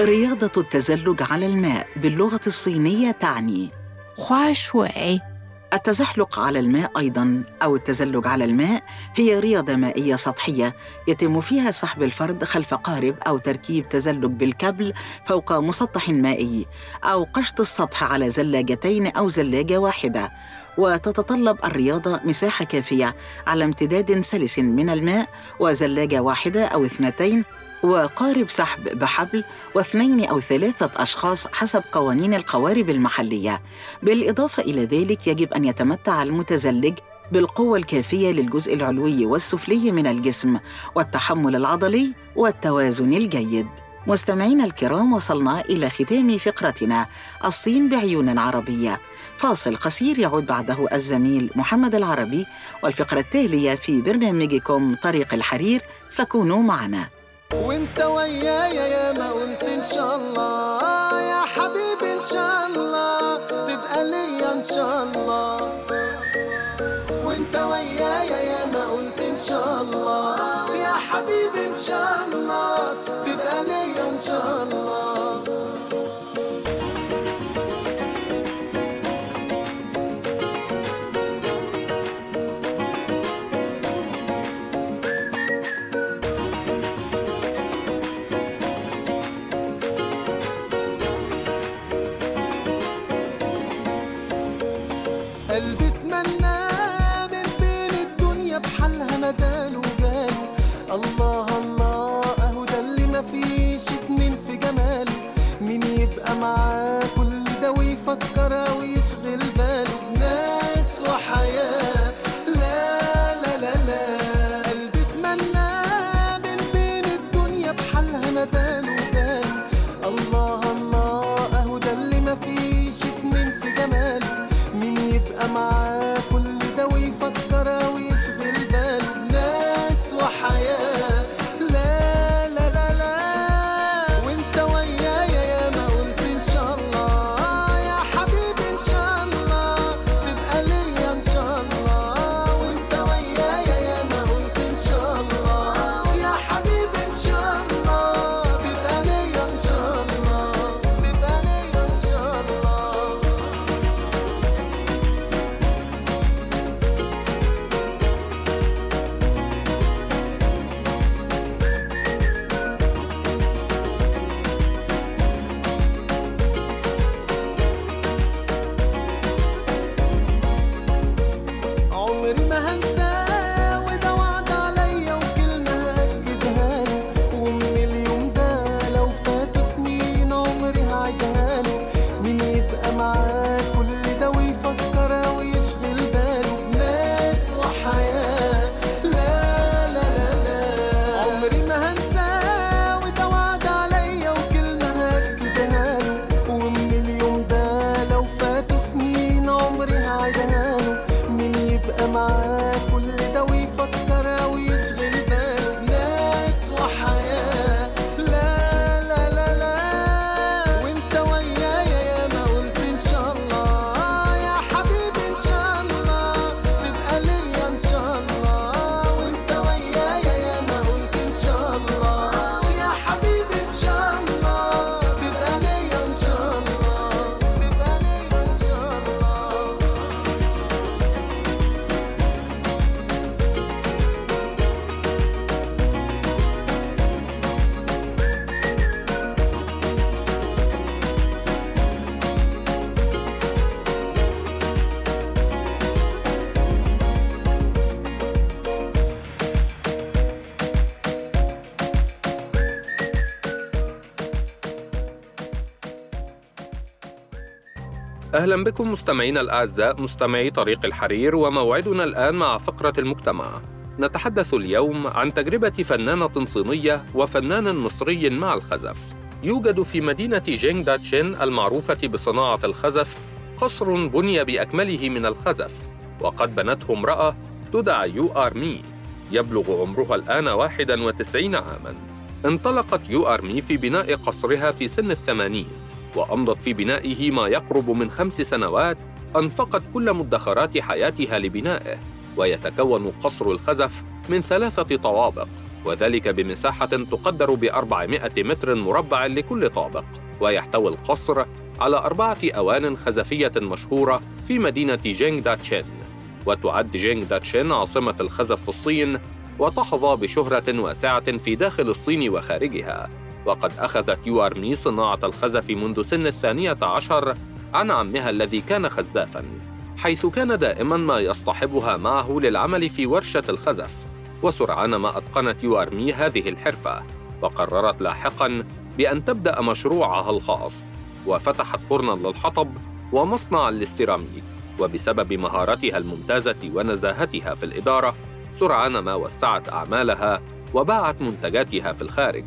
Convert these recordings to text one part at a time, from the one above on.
رياضة التزلج على الماء باللغة الصينية تعني 划水 التزحلق على الماء أيضاً أو التزلج على الماء هي رياضة مائية سطحية يتم فيها سحب الفرد خلف قارب أو تركيب تزلج بالكبل فوق مسطح مائي أو قشط السطح على زلاجتين أو زلاجة واحدة. وتتطلب الرياضة مساحة كافية على امتداد سلس من الماء وزلاجة واحدة أو اثنتين وقارب سحب بحبل واثنين أو ثلاثة أشخاص حسب قوانين القوارب المحلية. بالإضافة إلى ذلك يجب أن يتمتع المتزلج بالقوة الكافية للجزء العلوي والسفلي من الجسم والتحمل العضلي والتوازن الجيد. مستمعينا الكرام وصلنا إلى ختام فقرتنا الصين بعيون عربية. فاصل قصير يعود بعده الزميل محمد العربي والفقرة التالية في برنامجكم طريق الحرير فكونوا معنا. وانت ويايا يا ما قلت إن شاء الله. يا حبيبي إن شاء الله تبقى ليا إن شاء الله. وانت ويايا يا ما قلت إن شاء الله. يا حبيبي إن شاء الله تبقى ليا إن شاء الله. أهلا بكم مستمعينا الأعزاء مستمعي طريق الحرير وموعدنا الآن مع فقرة المجتمع. نتحدث اليوم عن تجربة فنانة صينية وفنان مصري مع الخزف. يوجد في مدينة جينغ داتشين المعروفة بصناعة الخزف قصر بني بأكمله من الخزف وقد بنته امرأة تدعى يو آر مي. يبلغ عمرها الآن 91 عاماً. انطلقت يو آر مي في بناء قصرها في سن الثمانين. وأمضت في بنائه ما يقرب من خمس سنوات أنفقت كل مدخرات حياتها لبنائه ويتكون قصر الخزف من ثلاثة طوابق وذلك بمساحة تقدر ب 400 متر مربع لكل طابق ويحتوي القصر على أربعة أوان خزفية مشهورة في مدينة جينغ داتشين وتعد جينغ داتشين عاصمة الخزف في الصين وتحظى بشهرة واسعة في داخل الصين وخارجها. وقد أخذت يوارمي صناعة الخزف منذ سن الثانية عشر عن عمها الذي كان خزافاً حيث كان دائماً ما يصطحبها معه للعمل في ورشة الخزف وسرعان ما أتقنت يوارمي هذه الحرفة وقررت لاحقاً بأن تبدأ مشروعها الخاص وفتحت فرناً للحطب ومصنعاً للسيراميك وبسبب مهارتها الممتازة ونزاهتها في الإدارة سرعان ما وسعت أعمالها وباعت منتجاتها في الخارج.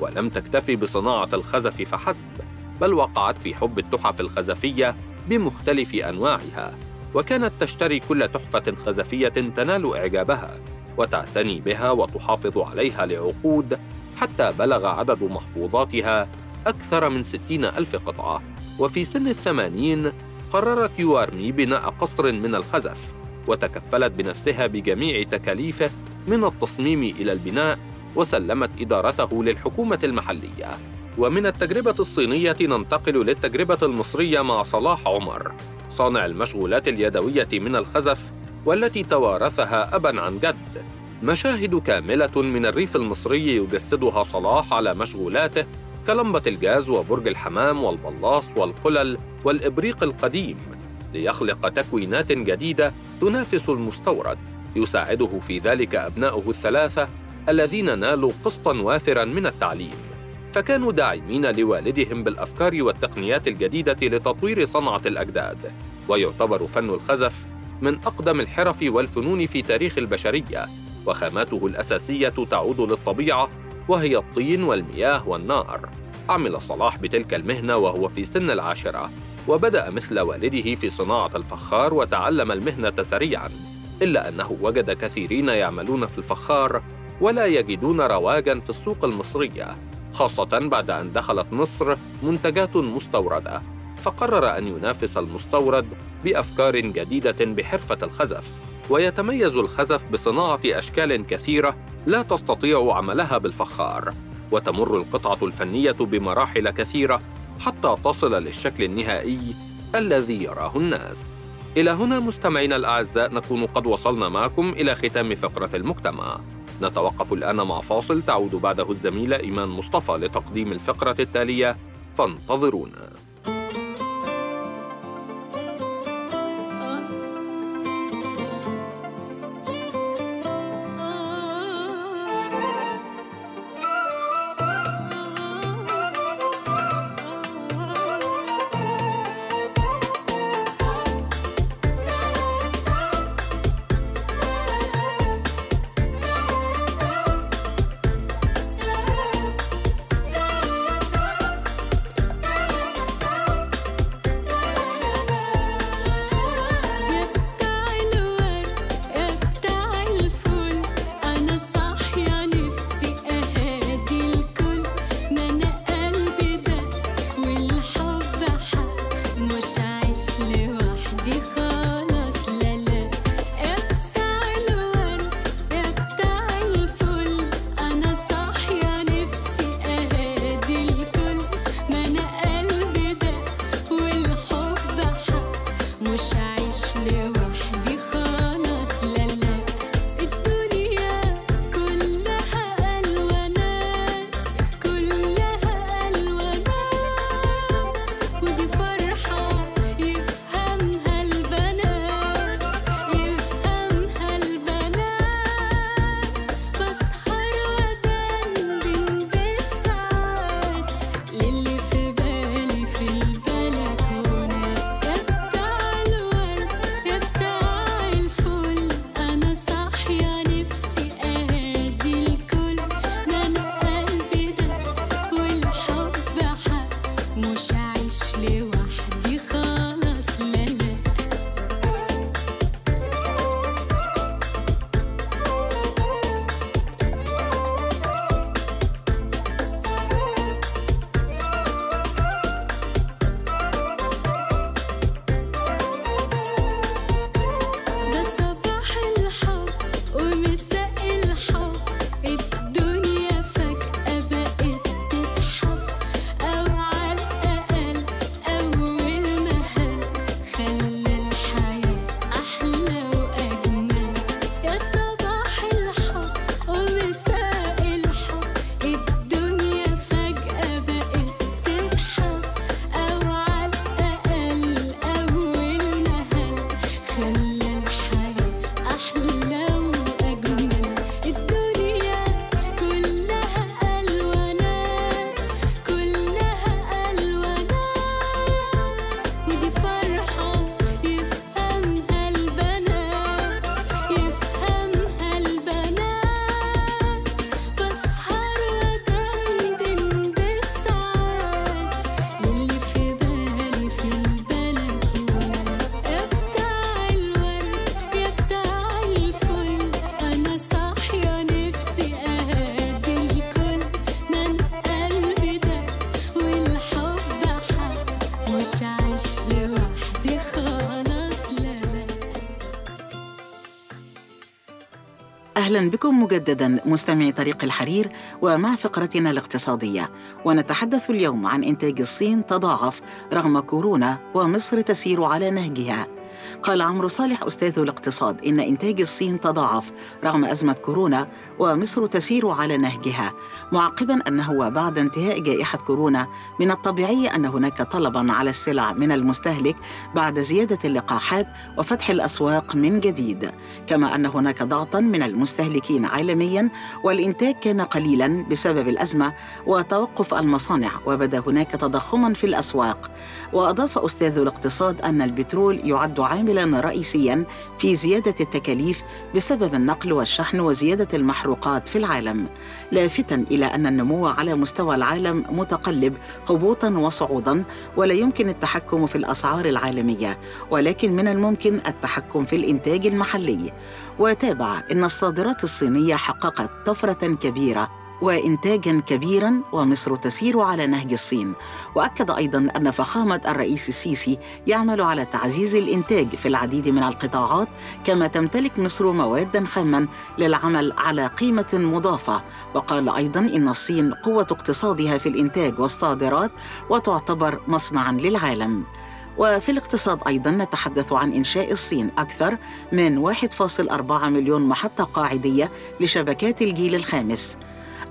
ولم تكتفي بصناعة الخزف فحسب بل وقعت في حب التحف الخزفية بمختلف أنواعها وكانت تشتري كل تحفة خزفية تنال إعجابها وتعتني بها وتحافظ عليها لعقود حتى بلغ عدد محفوظاتها أكثر من ستين ألف قطعة. وفي سن الثمانين قررت يوارمي بناء قصر من الخزف وتكفلت بنفسها بجميع تكاليفه من التصميم إلى البناء وسلمت إدارته للحكومة المحلية. ومن التجربة الصينية ننتقل للتجربة المصرية مع صلاح عمر صانع المشغولات اليدوية من الخزف والتي توارثها أبا عن جد. مشاهد كاملة من الريف المصري يجسدها صلاح على مشغولاته كلمبة الجاز وبرج الحمام والبلاص والقلل والإبريق القديم ليخلق تكوينات جديدة تنافس المستورد يساعده في ذلك أبناؤه الثلاثة الذين نالوا قسطا وافرا من التعليم فكانوا داعمين لوالدهم بالأفكار والتقنيات الجديدة لتطوير صنعة الأجداد. ويعتبر فن الخزف من أقدم الحرف والفنون في تاريخ البشرية وخاماته الأساسية تعود للطبيعة وهي الطين والمياه والنار. عمل صلاح بتلك المهنة وهو في سن العاشرة وبدأ مثل والده في صناعة الفخار وتعلم المهنة سريعا إلا أنه وجد كثيرين يعملون في الفخار ولا يجدون رواجا في السوق المصرية خاصة بعد أن دخلت مصر منتجات مستوردة. فقرر أن ينافس المستورد بأفكار جديدة بحرفة الخزف. ويتميز الخزف بصناعة أشكال كثيرة لا تستطيع عملها بالفخار. وتمر القطعة الفنية بمراحل كثيرة حتى تصل للشكل النهائي الذي يراه الناس. إلى هنا مستمعينا الأعزاء نكون قد وصلنا معكم إلى ختام فقرة المجتمع. نتوقف الآن مع فاصل تعود بعده الزميلة إيمان مصطفى لتقديم الفقرة التالية. فانتظرونا. بكم مجددا مستمعي طريق الحرير ومع فقرتنا الاقتصادية. ونتحدث اليوم عن إنتاج الصين تضاعف رغم كورونا ومصر تسير على نهجها. قال عمرو صالح أستاذ الاقتصاد إن إنتاج الصين تضاعف رغم أزمة كورونا ومصر تسير على نهجها معقبا أنه وبعد انتهاء جائحة كورونا من الطبيعي أن هناك طلبا على السلع من المستهلك بعد زيادة اللقاحات وفتح الأسواق من جديد كما أن هناك ضغطا من المستهلكين عالميا والإنتاج كان قليلا بسبب الأزمة وتوقف المصانع وبدأ هناك تضخما في الأسواق. وأضاف أستاذ الاقتصاد أن البترول يعد عاملا رئيسيا في زيادة التكاليف بسبب النقل والشحن وزيادة المحروقات في العالم لافتا إلى أن النمو على مستوى العالم متقلب هبوطا وصعودا ولا يمكن التحكم في الأسعار العالمية ولكن من الممكن التحكم في الإنتاج المحلي. وتابع أن الصادرات الصينية حققت طفرة كبيرة وإنتاجا كبيرا ومصر تسير على نهج الصين. وأكد أيضا أن فخامة الرئيس السيسي يعمل على تعزيز الإنتاج في العديد من القطاعات كما تمتلك مصر موادا خاما للعمل على قيمة مضافة. وقال أيضا إن الصين قوة اقتصادها في الإنتاج والصادرات وتعتبر مصنعا للعالم. وفي الاقتصاد أيضا نتحدث عن إنشاء الصين أكثر من 1.4 مليون محطة قاعدية لشبكات الجيل الخامس.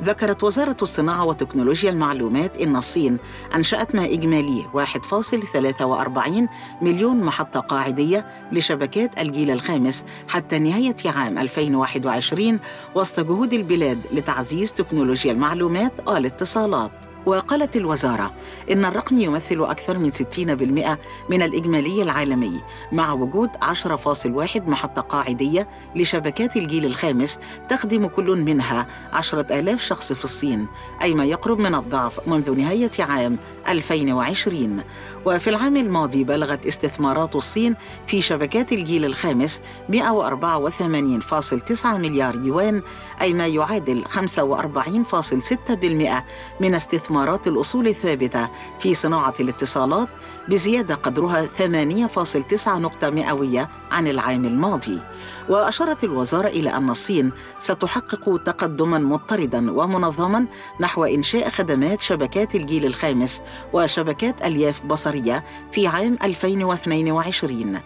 ذكرت وزارة الصناعة وتكنولوجيا المعلومات إن الصين أنشأت ما إجماليه 1.43 مليون محطة قاعدية لشبكات الجيل الخامس حتى نهاية عام 2021 وسط جهود البلاد لتعزيز تكنولوجيا المعلومات والاتصالات. وقالت الوزارة إن الرقم يمثل أكثر من 60% من الإجمالي العالمي مع وجود 10.1 محطة قاعدية لشبكات الجيل الخامس تخدم كل منها 10,000 شخص في الصين أي ما يقرب من الضعف منذ نهاية عام 2020 وفي العام الماضي بلغت استثمارات الصين في شبكات الجيل الخامس 184.9 مليار يوان أي ما يعادل 45.6% من استثمارات الأصول الثابتة في صناعة الاتصالات بزيادة قدرها 8.9 نقطة مئوية عن العام الماضي. وأشارت الوزارة إلى أن الصين ستحقق تقدما مضطردا ومنظما نحو إنشاء خدمات شبكات الجيل الخامس وشبكات ألياف بصرية في عام 2022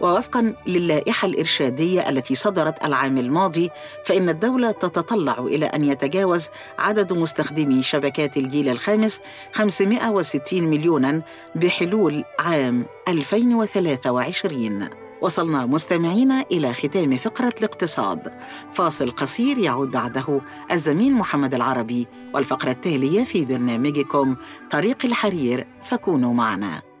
ووفقا للائحة الإرشادية التي صدرت العام الماضي فإن الدولة تتطلع إلى أن يتجاوز عدد مستخدمي شبكات الجيل الخامس 560 مليونا بحلول عام 2023 وصلنا مستمعينا إلى ختام فقرة الاقتصاد. فاصل قصير يعود بعده الزميل محمد العربي والفقرة التالية في برنامجكم طريق الحرير فكونوا معنا.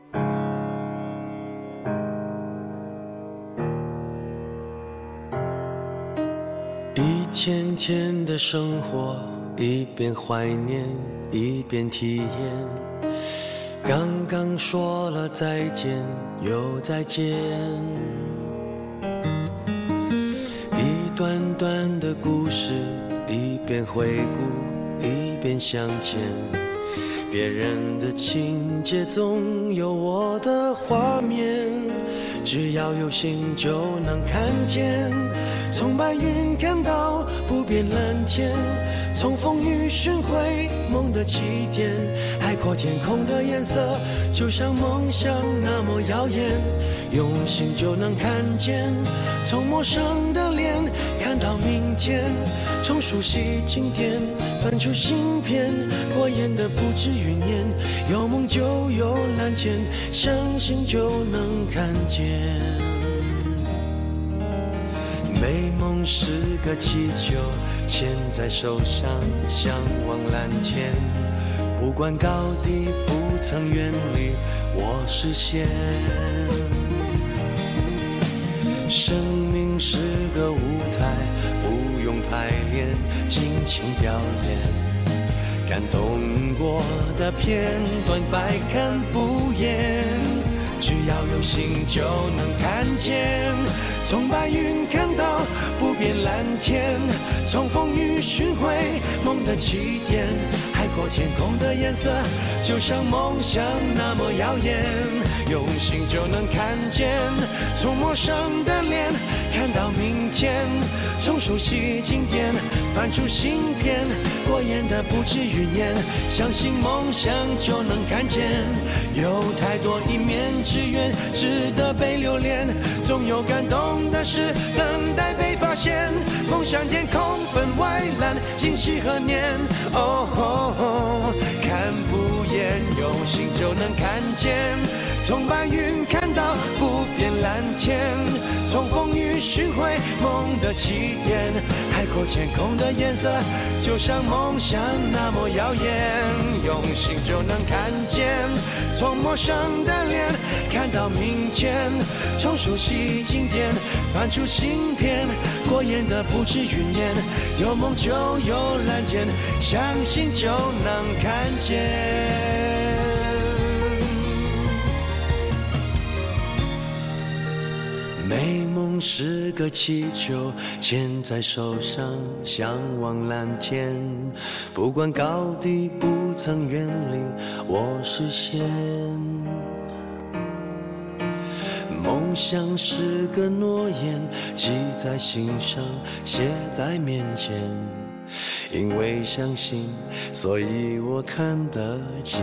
天天的生活，一边怀念，一边体验。刚刚说了再见，又再见。一段段的故事，一边回顾，一边向前。别人的情节总有我的画面，只要有心就能看见。从白云看到不变蓝天，从风雨寻回梦的起点。海阔天空的颜色，就像梦想那么耀眼。用心就能看见，从陌生的脸看到明天，从熟悉经典翻出新篇。过眼的不止云烟，有梦就有蓝天，相信就能看见。美梦是个气球，牵在手上，向往蓝天。不管高低，不曾远离我视线。生命是个无排练，尽情表演。感动过的片段，百看不厌。只要有心就能看见，从白云看到不变蓝天，从风雨寻回梦的起点。海阔天空的颜色，就像梦想那么耀眼，用心就能看见，从陌生的脸看到明天，从熟悉经典翻出新篇，过眼的不止云烟，相信梦想就能看见，有太多一面之缘值得被留恋，总有感动的是等待被发现，梦想天空分外蓝，今夕何年？哦，看不厌，用心就能看见，从白云看到不变蓝天，从风雨寻回梦的起点，海阔天空的颜色，就像梦想那么耀眼，用心就能看见，从陌生的脸看到明天，从熟悉经典翻出新篇，过眼的不止云烟，有梦就有蓝天，相信就能看见。美梦是个气球，牵在手上，向往蓝天。不管高低，不曾远离我视线。梦想是个诺言，记在心上，写在面前。因为相信，所以我看得见。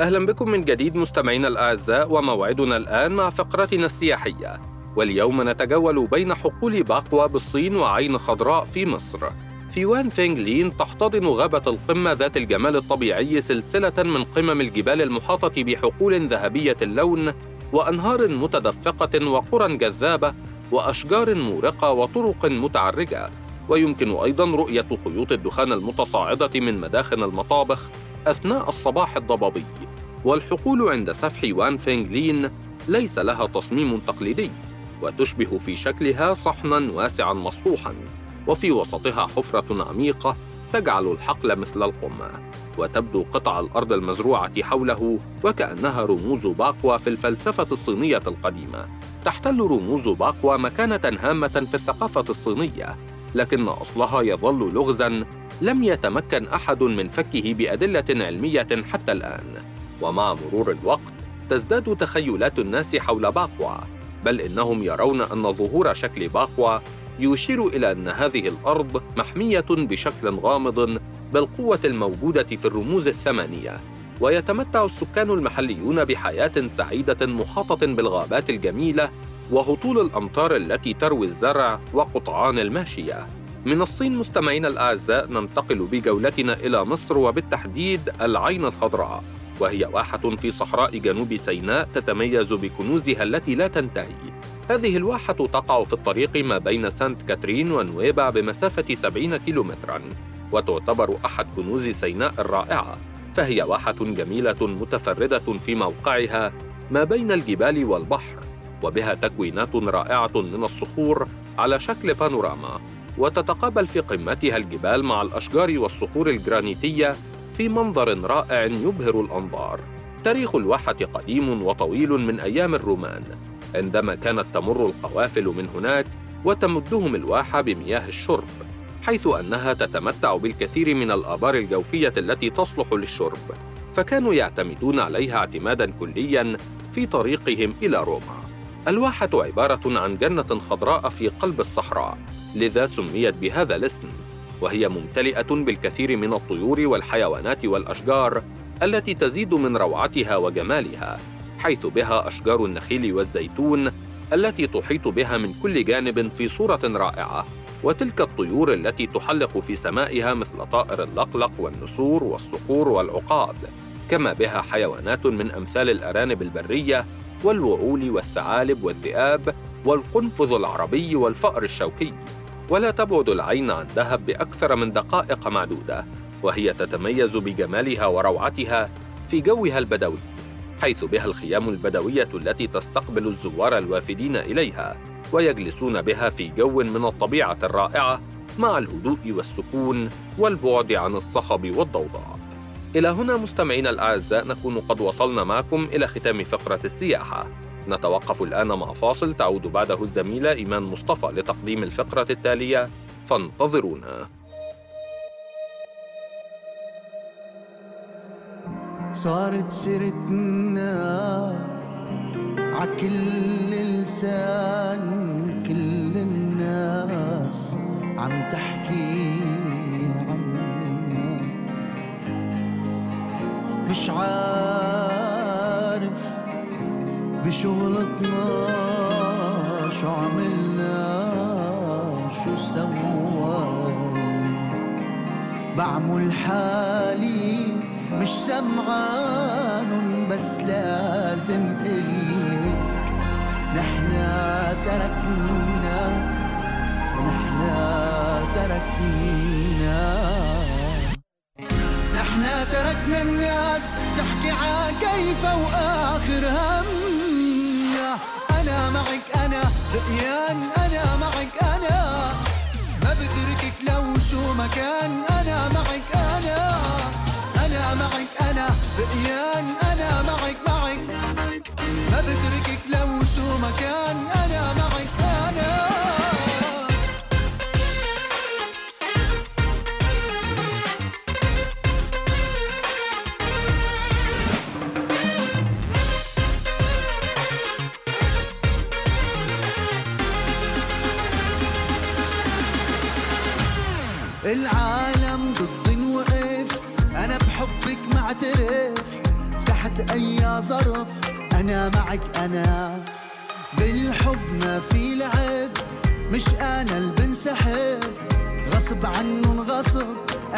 أهلا بكم من جديد مستمعينا الأعزاء وموعدنا الآن مع فقرتنا السياحية. واليوم نتجول بين حقول باقوا بالصين وعين خضراء في مصر. في وان فينغ لين تحتضن غابة القمة ذات الجمال الطبيعي سلسلة من قمم الجبال المحاطة بحقول ذهبية اللون وأنهار متدفقة وقرى جذابة وأشجار مورقة وطرق متعرجة. ويمكن أيضا رؤية خيوط الدخان المتصاعدة من مداخن المطابخ أثناء الصباح الضبابي. والحقول عند سفح وان فينغ لين ليس لها تصميم تقليدي وتشبه في شكلها صحنا واسعا مسطوحا وفي وسطها حفرة عميقة تجعل الحقل مثل القمة وتبدو قطع الأرض المزروعة حوله وكأنها رموز باقوا في الفلسفة الصينية القديمة. تحتل رموز باقوا مكانة هامة في الثقافة الصينية لكن أصلها يظل لغزا لم يتمكن أحد من فكه بأدلة علمية حتى الآن. ومع مرور الوقت تزداد تخيلات الناس حول باقوا بل إنهم يرون أن ظهور شكل باقوا يشير إلى أن هذه الأرض محمية بشكل غامض بالقوة الموجودة في الرموز الثمانية ويتمتع السكان المحليون بحياة سعيدة محاطة بالغابات الجميلة وهطول الأمطار التي تروي الزرع وقطعان الماشية. من الصين مستمعينا الأعزاء ننتقل بجولتنا إلى مصر وبالتحديد العين الخضراء. وهي واحة في صحراء جنوب سيناء تتميز بكنوزها التي لا تنتهي. هذه الواحة تقع في الطريق ما بين سانت كاترين ونويبع بمسافة 70 كيلومتراً وتعتبر أحد كنوز سيناء الرائعة. فهي واحة جميلة متفردة في موقعها ما بين الجبال والبحر وبها تكوينات رائعة من الصخور على شكل بانوراما. وتتقابل في قمتها الجبال مع الأشجار والصخور الجرانيتية في منظر رائع يبهر الأنظار. تاريخ الواحة قديم وطويل من أيام الرومان، عندما كانت تمر القوافل من هناك وتمدهم الواحة بمياه الشرب، حيث أنها تتمتع بالكثير من الآبار الجوفية التي تصلح للشرب، فكانوا يعتمدون عليها اعتماداً كلياً في طريقهم إلى روما. الواحة عبارة عن جنة خضراء في قلب الصحراء، لذا سميت بهذا الاسم وهي ممتلئة بالكثير من الطيور والحيوانات والأشجار التي تزيد من روعتها وجمالها حيث بها أشجار النخيل والزيتون التي تحيط بها من كل جانب في صورة رائعة وتلك الطيور التي تحلق في سمائها مثل طائر اللقلق والنسور والصقور والعقاب كما بها حيوانات من أمثال الأرانب البرية والوعول والثعالب والذئاب والقنفذ العربي والفأر الشوكي. ولا تبعد العين عن دهب بأكثر من دقائق معدودة وهي تتميز بجمالها وروعتها في جوها البدوي حيث بها الخيام البدوية التي تستقبل الزوار الوافدين إليها ويجلسون بها في جو من الطبيعة الرائعة مع الهدوء والسكون والبعد عن الصخب والضوضاء. إلى هنا مستمعينا الأعزاء نكون قد وصلنا معكم إلى ختام فقرة السياحة. نتوقف الآن مع فاصل تعود بعده الزميلة إيمان مصطفى لتقديم الفقرة التالية. فانتظرونا. صارت سيرتنا عكل لسان كل الناس عم تحكي عنا. مش عارف بشغلتنا شو عملنا شو سوينا؟ بعمل حالي مش سمعان بس لازم إلك نحنا تركنا نحنا تركنا. نحنا تركنا الناس تحكي عن كيف وآخر همنا معك أنا رقيان أنا معك أنا. ما بتركك لو شو مكان أنا معك أنا. أنا معك أنا رقيان أنا معك معك. ما بتركك لو شو مكان أنا معك أنا. العالم ضد وقف أنا بحبك معترف تحت أي ظرف. أنا معك أنا. بالحب ما في لعب. مش أنا اللي بنسحب. غصب عنه غصب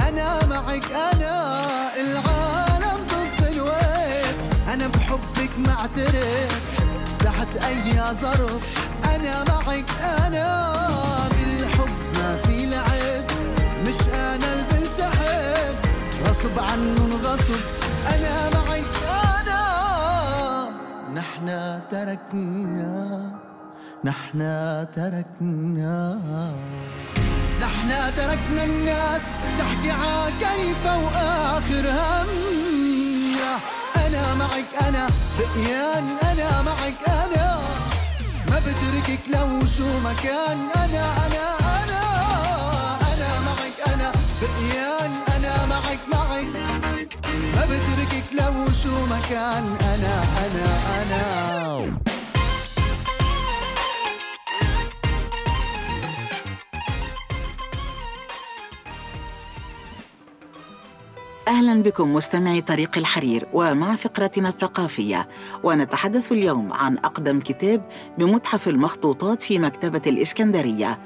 أنا معك أنا. العالم ضد الوقف أنا بحبك معترف تحت أي ظرف. أنا معك أنا. مش أنا اللي بنسحب. غصب عنه غصب. أنا معك أنا. نحنا تركنا. نحنا تركنا. نحنا تركنا الناس تحكي عن كيف وآخر همنا أنا معك أنا. بقيان أنا معك أنا. ما بتركك لو شو مكان أنا أنا. بقيان أنا معك معك. ما بتركك لو شو مكان أنا أنا أنا. أهلا بكم مستمعي طريق الحرير ومع فقرتنا الثقافية. ونتحدث اليوم عن أقدم كتاب بمتحف المخطوطات في مكتبة الإسكندرية.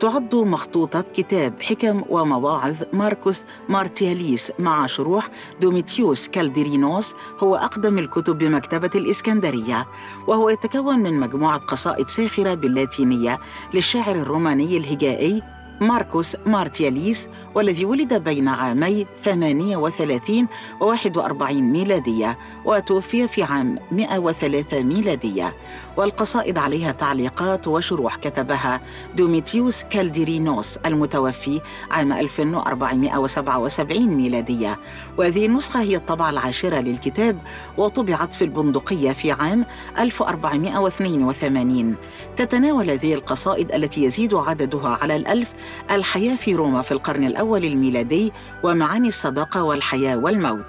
تعد مخطوطه كتاب حكم ومواعظ ماركوس مارتياليس مع شروح دوميتيوس كالديرينوس هو أقدم الكتب بمكتبة الإسكندرية. وهو يتكون من مجموعة قصائد ساخرة باللاتينية للشاعر الروماني الهجائي ماركوس مارتياليس والذي ولد بين عامي 38 و 41 ميلادية وتوفي في عام 103 ميلادية. والقصائد عليها تعليقات وشروح كتبها دوميتيوس كالديرينوس المتوفي عام 1477 ميلادية. وهذه النسخة هي الطبعة العاشرة للكتاب وطبعت في البندقية في عام 1482 تتناول هذه القصائد التي يزيد عددها على الألف الحياة في روما في القرن الأول الميلادي ومعاني الصداقة والحياة والموت.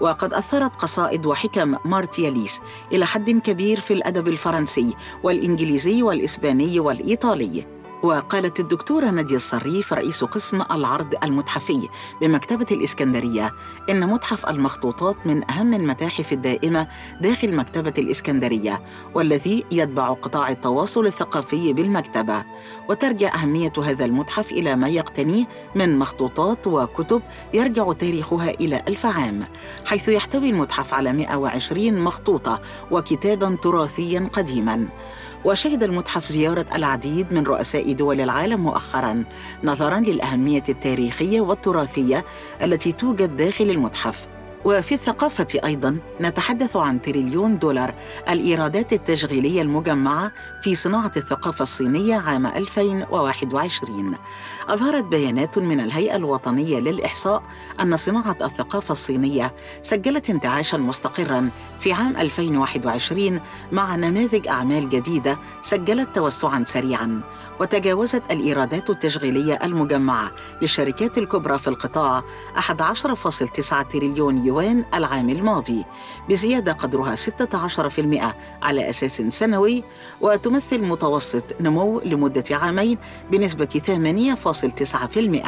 وقد أثرت قصائد وحكم مارتياليس إلى حد كبير في الأدب الفرنسي والإنجليزي والإسباني والإيطالي. وقالت الدكتورة نادية الصريف رئيس قسم العرض المتحفي بمكتبة الإسكندرية إن متحف المخطوطات من أهم المتاحف الدائمة داخل مكتبة الإسكندرية والذي يتبع قطاع التواصل الثقافي بالمكتبة. وترجع أهمية هذا المتحف إلى ما يقتنيه من مخطوطات وكتب يرجع تاريخها إلى ألف عام حيث يحتوي المتحف على 120 مخطوطة وكتابا تراثيا قديما. وشهد المتحف زيارة العديد من رؤساء دول العالم مؤخرا نظرا للأهمية التاريخية والتراثية التي توجد داخل المتحف. وفي الثقافة أيضا نتحدث عن تريليون دولار الإيرادات التشغيلية المجمعة في صناعة الثقافة الصينية عام 2021 أظهرت بيانات من الهيئة الوطنية للإحصاء أن صناعة الثقافة الصينية سجلت انتعاشا مستقرا في عام 2021 مع نماذج أعمال جديدة سجلت توسعا سريعا. وتجاوزت الإيرادات التشغيلية المجمعة للشركات الكبرى في القطاع 11.9 تريليون يوان العام الماضي بزيادة قدرها 16% على أساس سنوي وتمثل متوسط نمو لمدة عامين بنسبة 8.9%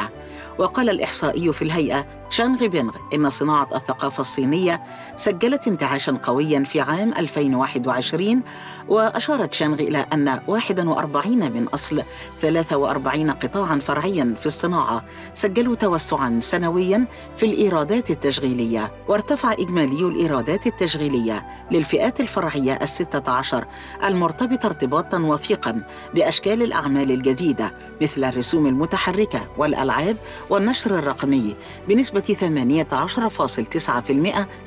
وقال الإحصائي في الهيئة شانغ بينغ إن صناعة الثقافة الصينية سجلت انتعاشا قويا في عام 2021 وأشارت شانغ إلى أن 41 من أصل 43 قطاعا فرعيا في الصناعة سجلوا توسعا سنويا في الإيرادات التشغيلية وارتفع إجمالي الإيرادات التشغيلية للفئات الفرعية الستة عشر المرتبطة ارتباطا وثيقا بأشكال الأعمال الجديدة مثل الرسوم المتحركة والألعاب والنشر الرقمي بنسبة 18.9%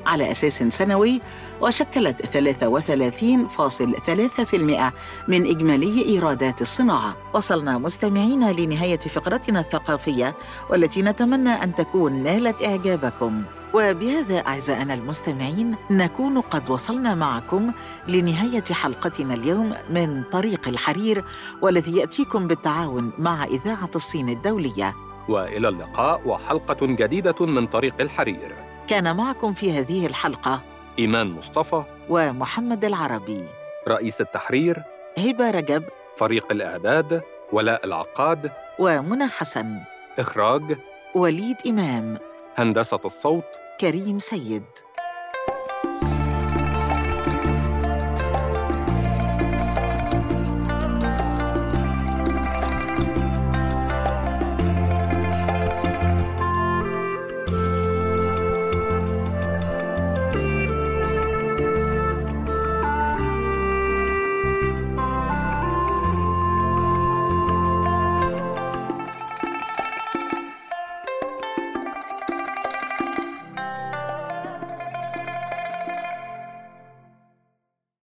على أساس سنوي وشكلت 33.3% من إجمالي إيرادات الصناعة. وصلنا مستمعين لنهاية فقرتنا الثقافية والتي نتمنى أن تكون نالت إعجابكم. وبهذا أعزائنا المستمعين نكون قد وصلنا معكم لنهاية حلقتنا اليوم من طريق الحرير والذي يأتيكم بالتعاون مع إذاعة الصين الدولية. وإلى اللقاء وحلقة جديدة من طريق الحرير. كان معكم في هذه الحلقة إيمان مصطفى ومحمد العربي. رئيس التحرير هبة رجب فريق الإعداد ولاء العقاد ومنى حسن. إخراج وليد إمام. هندسة الصوت كريم سيد.